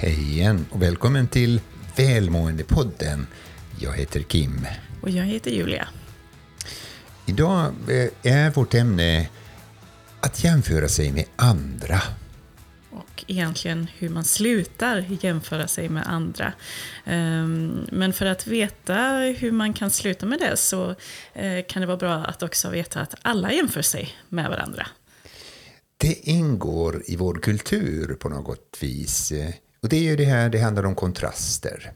Hej igen och välkommen till Välmåendepodden. Jag heter Kim. Och jag heter Julia. Idag eh, är vårt ämne att jämföra sig med andra. Och egentligen hur man slutar jämföra sig med andra. Ehm, men för att veta hur man kan sluta med det så eh, kan det vara bra att också veta att alla jämför sig med varandra. Det ingår i vår kultur på något vis. Och det är ju det här, det handlar om kontraster.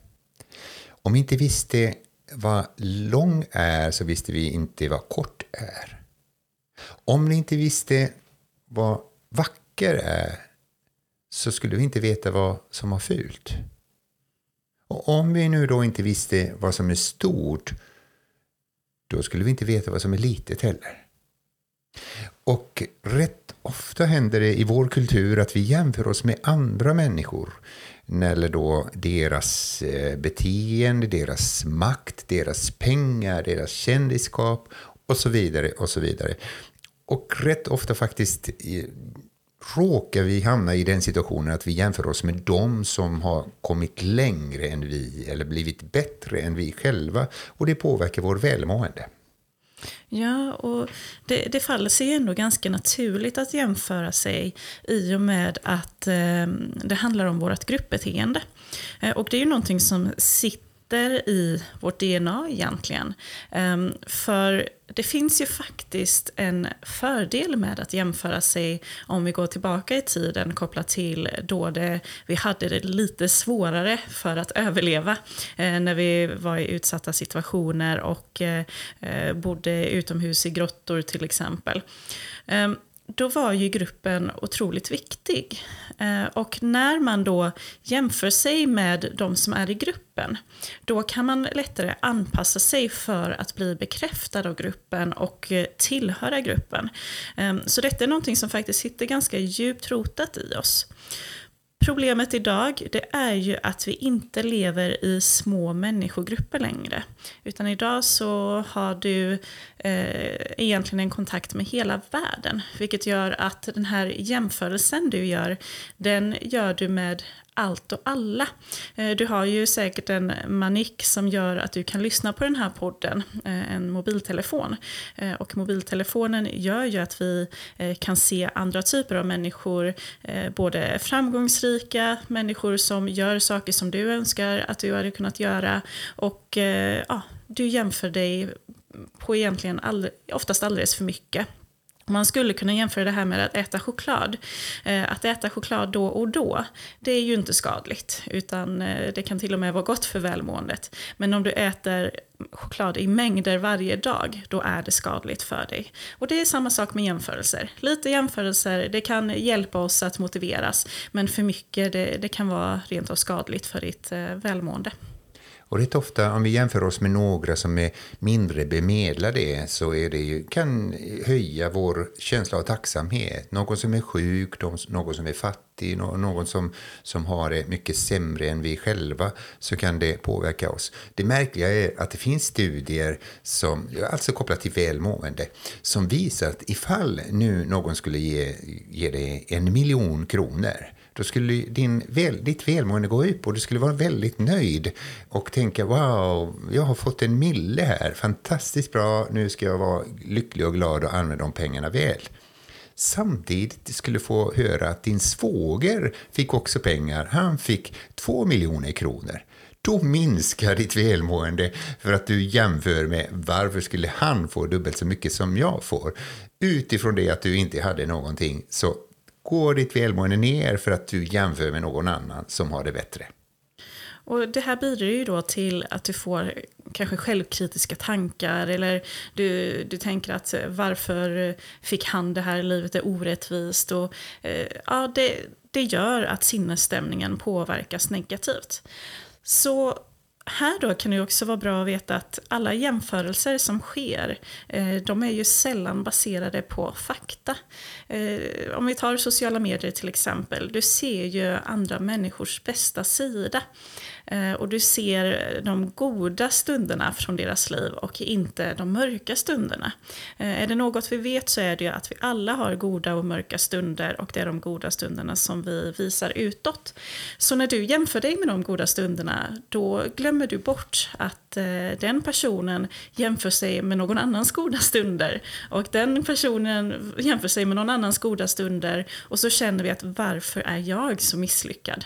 Om vi inte visste vad lång är så visste vi inte vad kort är. Om ni inte visste vad vacker är så skulle vi inte veta vad som var fult. Och om vi nu då inte visste vad som är stort då skulle vi inte veta vad som är litet heller. Och rätt ofta händer det i vår kultur att vi jämför oss med andra människor när det då deras eh, beteende, deras makt, deras pengar, deras kändisskap och så vidare och så vidare. Och rätt ofta faktiskt eh, råkar vi hamna i den situationen att vi jämför oss med dem som har kommit längre än vi eller blivit bättre än vi själva och det påverkar vår välmående. Ja, och det, det faller sig ändå ganska naturligt att jämföra sig i och med att eh, det handlar om vårt gruppbeteende. Eh, och det är ju någonting som sitter i vårt DNA egentligen. Ehm, för det finns ju faktiskt en fördel med att jämföra sig om vi går tillbaka i tiden kopplat till då det, vi hade det lite svårare för att överleva eh, när vi var i utsatta situationer och eh, eh bodde utomhus i grottor till exempel. Ehm, då var ju gruppen otroligt viktig. Eh, och när man då jämför sig med de som är i gruppen, då kan man lättare anpassa sig för att bli bekräftad av gruppen och eh, tillhöra gruppen. Ehm, så detta är någonting som faktiskt sitter ganska djupt rotat i oss. Problemet idag det är ju att vi inte lever i små människogrupper längre. Utan idag så har du eh, egentligen en kontakt med hela världen. Vilket gör att den här jämförelsen du gör, den gör du med allt och alla. Eh, du har ju säkert en manik som gör att du kan lyssna på den här podden, eh, en mobiltelefon. Eh, och mobiltelefonen gör ju att vi kan se andra typer av människor, både framgångsrika människor som gör saker som du önskar att du hade kunnat göra och ja, du jämför dig på egentligen all, oftast alldeles för mycket. Man skulle kunna jämföra det här med att äta choklad. Eh, att äta choklad då och då, det är ju inte skadligt. Utan eh, det kan till och med vara gott för välmåendet. Men om du äter choklad i mängder varje dag, då är det skadligt för dig. Och det är samma sak med jämförelser. Lite jämförelser, det kan hjälpa oss att motiveras. Men för mycket, det, det kan vara rent av skadligt för ditt eh, välmående. Och rätt ofta om vi jämför oss med några som är mindre bemedlade så är det ju, kan höja vår känsla av tacksamhet. Någon som är sjuk, någon som är fattig, någon som, som har det mycket sämre än vi själva så kan det påverka oss. Det märkliga är att det finns studier, som, alltså kopplat till välmående, som visar att ifall nu någon skulle ge, ge dig en miljon kronor då skulle din väl, ditt välmående gå upp och du skulle vara väldigt nöjd och tänka wow, jag har fått en mille här, fantastiskt bra, nu ska jag vara lycklig och glad och använda de pengarna väl. Samtidigt skulle få höra att din svåger fick också pengar, han fick två miljoner kronor då minskar ditt välmående för att du jämför med varför skulle han få dubbelt så mycket som jag får. Utifrån det att du inte hade någonting så går ditt välmående ner för att du jämför med någon annan som har det bättre. Och det här bidrar ju då till att du får kanske självkritiska tankar eller du, du tänker att eh, varför fick han det här livet är orättvist och eh, ja, det, det gör att sinnesstämningen påverkas negativt. Så här då kan det också vara bra att veta att alla jämförelser som sker, eh, de är ju sällan baserade på fakta. Eh, om vi tar sociala medier till exempel, du ser ju andra människors bästa sida. Eh, och du ser de goda stunderna från deras liv och inte de mörka stunderna. Eh, är det något vi vet så är det ju att vi alla har goda och mörka stunder och det är de goda stunderna som vi visar utåt. Så när du jämför dig med de goda stunderna, då glömmer du bort att eh, den personen jämför sig med någon annans goda stunder och den personen jämför sig med någon annans goda stunder och så känner vi att varför är jag så misslyckad?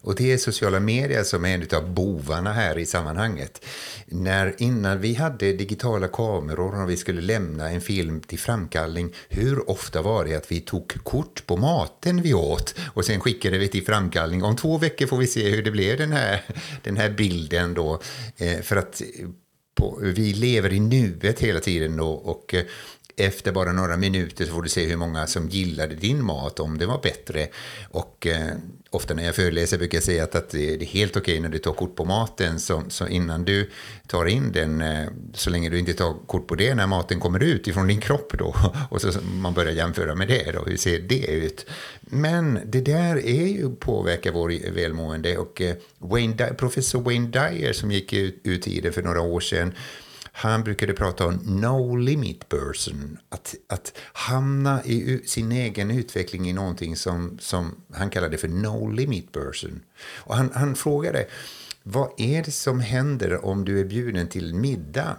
Och det är sociala medier som är en av bovarna här i sammanhanget. När, innan vi hade digitala kameror och vi skulle lämna en film till framkallning, hur ofta var det att vi tog kort på maten vi åt och sen skickade vi till framkallning. Om två veckor får vi se hur det blev den här, den här bilden då. Eh, för att eh, på, vi lever i nuet hela tiden då, och eh, efter bara några minuter så får du se hur många som gillade din mat, om det var bättre. Och eh, ofta när jag föreläser brukar jag säga att, att det är helt okej när du tar kort på maten, så, så, innan du tar in den, eh, så länge du inte tar kort på det när maten kommer ut ifrån din kropp då, och så man börjar jämföra med det då, hur ser det ut? Men det där är ju påverkar vår välmående och eh, Wayne, professor Wayne Dyer som gick ut, ut i det för några år sedan, han brukade prata om no limit person. Att, att hamna i sin egen utveckling i någonting som, som han kallade för no limit person. Och han, han frågade vad är det som händer om du är bjuden till middag?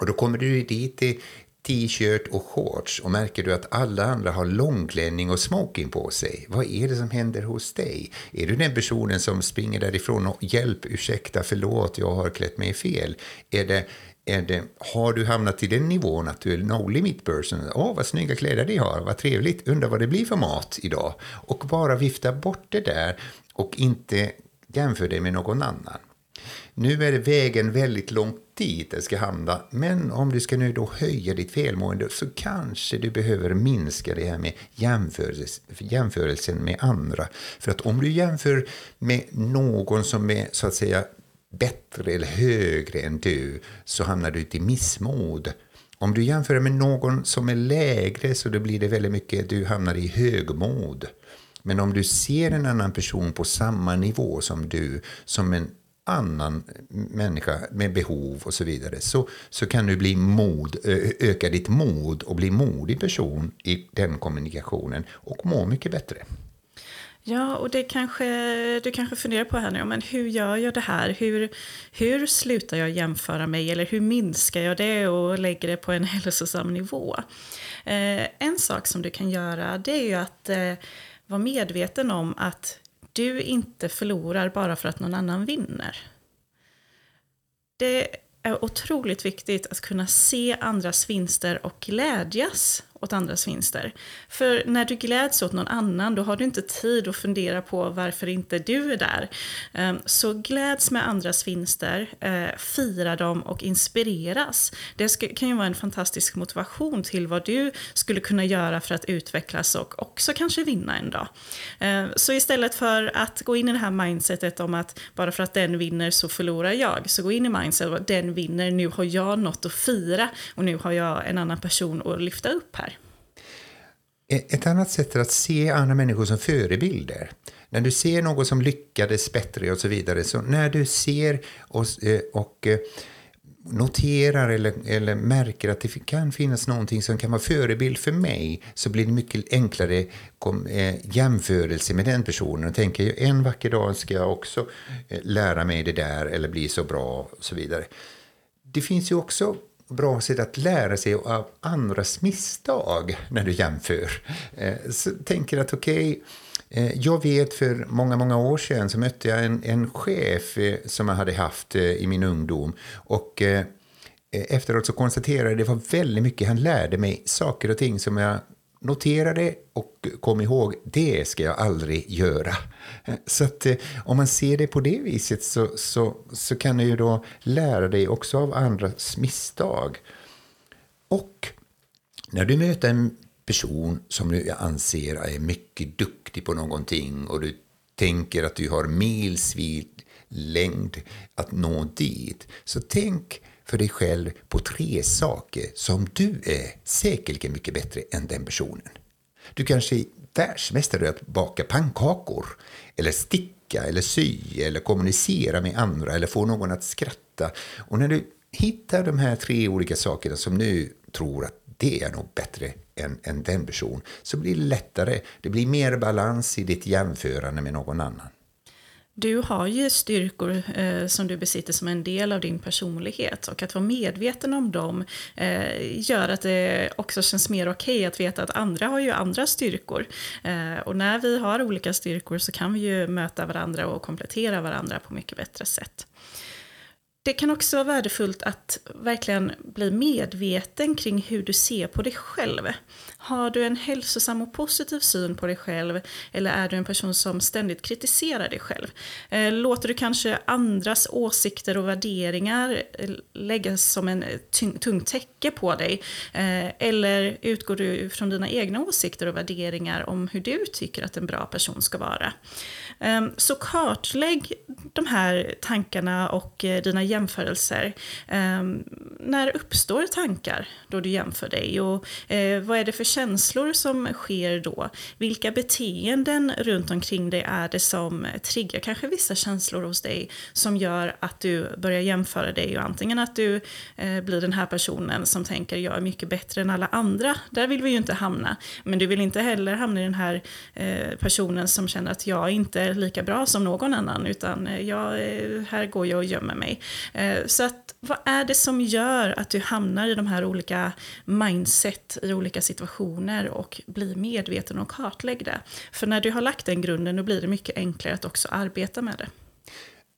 Och då kommer du dit i t-shirt och shorts och märker du att alla andra har långklänning och smoking på sig. Vad är det som händer hos dig? Är du den personen som springer därifrån och hjälp, ursäkta, förlåt, jag har klätt mig fel? Är det är det, har du hamnat i den nivån att du är no limit person? Åh, oh, vad snygga kläder de har, vad trevligt, undrar vad det blir för mat idag. Och bara vifta bort det där och inte jämför dig med någon annan. Nu är vägen väldigt långt dit det ska hamna, men om du ska nu då höja ditt välmående så kanske du behöver minska det här med jämförelsen med andra. För att om du jämför med någon som är så att säga bättre eller högre än du så hamnar du i missmod. Om du jämför med någon som är lägre så då blir det väldigt mycket du hamnar i högmod. Men om du ser en annan person på samma nivå som du, som en annan människa med behov och så vidare, så, så kan du bli mod, öka ditt mod och bli modig person i den kommunikationen och må mycket bättre. Ja, och det kanske, du kanske funderar på här nu, men hur gör jag det här? Hur, hur slutar jag jämföra mig? Eller hur minskar jag det och lägger det på en hälsosam nivå? Eh, en sak som du kan göra, det är ju att eh, vara medveten om att du inte förlorar bara för att någon annan vinner. Det är otroligt viktigt att kunna se andras vinster och glädjas åt andras vinster. För när du gläds åt någon annan, då har du inte tid att fundera på varför inte du är där. Ehm, så gläds med andras vinster, eh, fira dem och inspireras. Det kan ju vara en fantastisk motivation till vad du skulle kunna göra för att utvecklas och också kanske vinna en dag. Ehm, så istället för att gå in i det här mindsetet om att bara för att den vinner så förlorar jag, så gå in i mindsetet att den vinner, nu har jag något att fira och nu har jag en annan person att lyfta upp här. Ett annat sätt är att se andra människor som förebilder. När du ser någon som lyckades bättre och så vidare, så när du ser och, eh, och eh, noterar eller, eller märker att det kan finnas någonting som kan vara förebild för mig så blir det mycket enklare kom, eh, jämförelse med den personen. Och tänker en vacker dag ska jag också eh, lära mig det där eller bli så bra och så vidare. Det finns ju också bra sätt att lära sig av andras misstag när du jämför. Eh, så tänker att okej, okay, jag vet för många, många år sedan så mötte jag en, en chef eh, som jag hade haft i min ungdom. Och efteråt så konstaterade jag att det var väldigt mycket han lärde mig, saker och ting som jag Notera det och kom ihåg, det ska jag aldrig göra. Så att eh, om man ser det på det viset så, så, så kan du ju då lära dig också av andras misstag. Och när du möter en person som du anser är mycket duktig på någonting och du tänker att du har milsvid längd att nå dit, så tänk för dig själv på tre saker som du är säkerligen mycket bättre än den personen. Du kanske är världsmästare att baka pannkakor eller sticka eller sy eller kommunicera med andra eller få någon att skratta. Och när du hittar de här tre olika sakerna som nu tror att det är nog bättre än, än den personen, så blir det lättare. Det blir mer balans i ditt jämförande med någon annan. Du har ju styrkor eh, som du besitter som en del av din personlighet och att vara medveten om dem eh, gör att det också känns mer okej okay att veta att andra har ju andra styrkor. Eh, och när vi har olika styrkor så kan vi ju möta varandra och komplettera varandra på mycket bättre sätt. Det kan också vara värdefullt att verkligen bli medveten kring hur du ser på dig själv. Har du en hälsosam och positiv syn på dig själv eller är du en person som ständigt kritiserar dig själv? Eh, låter du kanske andras åsikter och värderingar eh, läggas som en eh, tung täcke på dig? Eller utgår du från dina egna åsikter och värderingar om hur du tycker att en bra person ska vara? Ehm, så kartlägg de här tankarna och dina jämförelser. Ehm, när uppstår tankar då du jämför dig? Och eh, vad är det för känslor som sker då? Vilka beteenden runt omkring dig är det som triggar kanske vissa känslor hos dig som gör att du börjar jämföra dig och antingen att du eh, blir den här personen som tänker jag är mycket bättre än alla andra. Där vill vi ju inte hamna. Men du vill inte heller hamna i den här eh, personen som känner att jag inte är lika bra som någon annan utan eh, jag, eh, här går jag och gömmer mig. Eh, så att vad är det som gör att du hamnar i de här olika mindset i olika situationer och blir medveten och kartlägg det? För när du har lagt den grunden då blir det mycket enklare att också arbeta med det.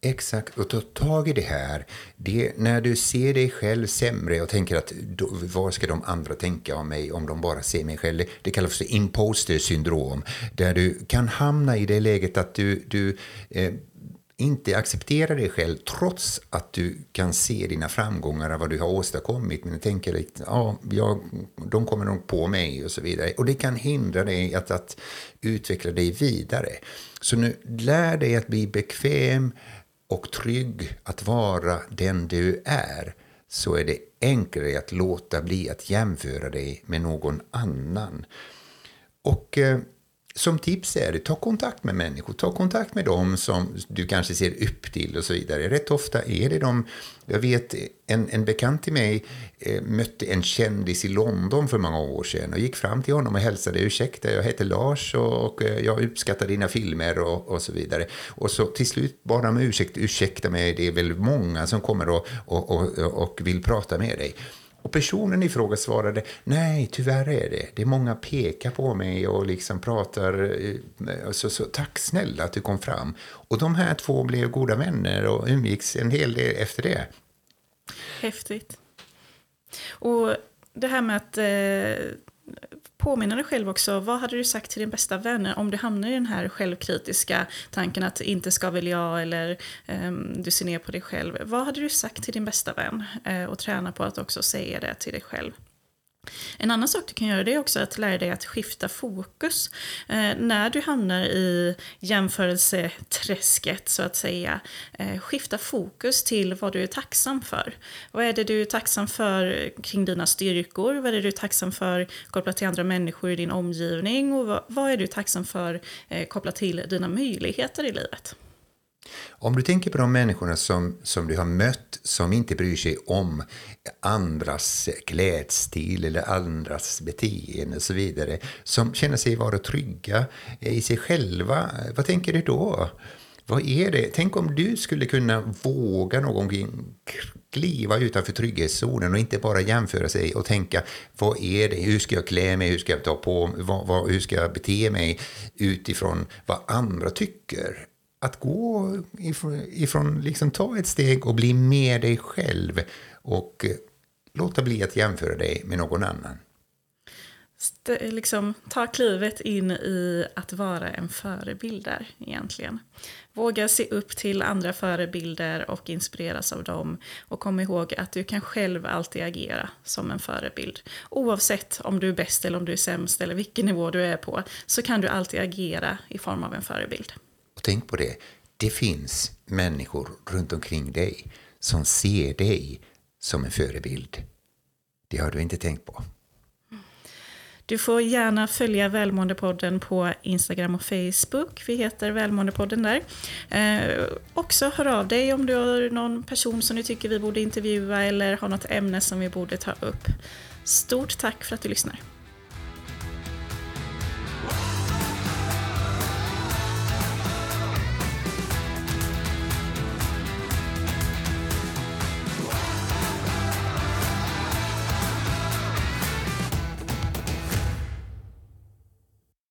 Exakt, och ta tag i det här. Det, när du ser dig själv sämre och tänker att då, vad ska de andra tänka om mig om de bara ser mig själv? Det kallas för imposter syndrom. Där du kan hamna i det läget att du, du eh, inte acceptera dig själv trots att du kan se dina framgångar och vad du har åstadkommit. Men tänker lite, ja, jag, de kommer nog på mig och så vidare. Och det kan hindra dig att, att utveckla dig vidare. Så nu lär dig att bli bekväm och trygg att vara den du är så är det enklare att låta bli att jämföra dig med någon annan. Och... Eh, som tips är det, ta kontakt med människor. Ta kontakt med dem som du kanske ser upp till och så vidare. Rätt ofta är det de... Jag vet, en, en bekant till mig eh, mötte en kändis i London för många år sedan och gick fram till honom och hälsade. Ursäkta, jag heter Lars och, och eh, jag uppskattar dina filmer och, och så vidare. Och så till slut bad han om ursäkt. Ursäkta mig, det är väl många som kommer och, och, och, och vill prata med dig. Och personen i fråga svarade, nej tyvärr är det. Det är många pekar på mig och liksom pratar, eh, så, så tack snälla att du kom fram. Och de här två blev goda vänner och umgicks en hel del efter det. Häftigt. Och det här med att eh, påminna dig själv också, vad hade du sagt till din bästa vän om du hamnar i den här självkritiska tanken att inte ska väl jag eller um, du ser ner på dig själv. Vad hade du sagt till din bästa vän? Uh, och träna på att också säga det till dig själv. En annan sak du kan göra det är också att lära dig att skifta fokus. Eh, när du hamnar i jämförelseträsket så att säga, eh, skifta fokus till vad du är tacksam för. Vad är det du är tacksam för kring dina styrkor? Vad är det du är tacksam för kopplat till andra människor i din omgivning? Och vad, vad är du tacksam för eh, kopplat till dina möjligheter i livet? Om du tänker på de människorna som, som du har mött som inte bryr sig om andras klädstil eller andras beteende och så vidare, som känner sig vara trygga i sig själva, vad tänker du då? Vad är det? Tänk om du skulle kunna våga någon gång kliva utanför trygghetszonen och inte bara jämföra sig och tänka vad är det, hur ska jag klä mig, hur ska jag ta på mig, hur ska jag bete mig utifrån vad andra tycker att gå ifrån, ifrån liksom ta ett steg och bli med dig själv och eh, låta bli att jämföra dig med någon annan. St liksom, ta klivet in i att vara en förebild där egentligen. Våga se upp till andra förebilder och inspireras av dem. Och kom ihåg att du kan själv alltid agera som en förebild. Oavsett om du är bäst eller om du är sämst eller vilken nivå du är på så kan du alltid agera i form av en förebild. Tänk på det, det finns människor runt omkring dig som ser dig som en förebild. Det har du inte tänkt på. Du får gärna följa Välmåendepodden på Instagram och Facebook. Vi heter Välmåendepodden där. Eh, också hör av dig om du har någon person som du tycker vi borde intervjua eller har något ämne som vi borde ta upp. Stort tack för att du lyssnar.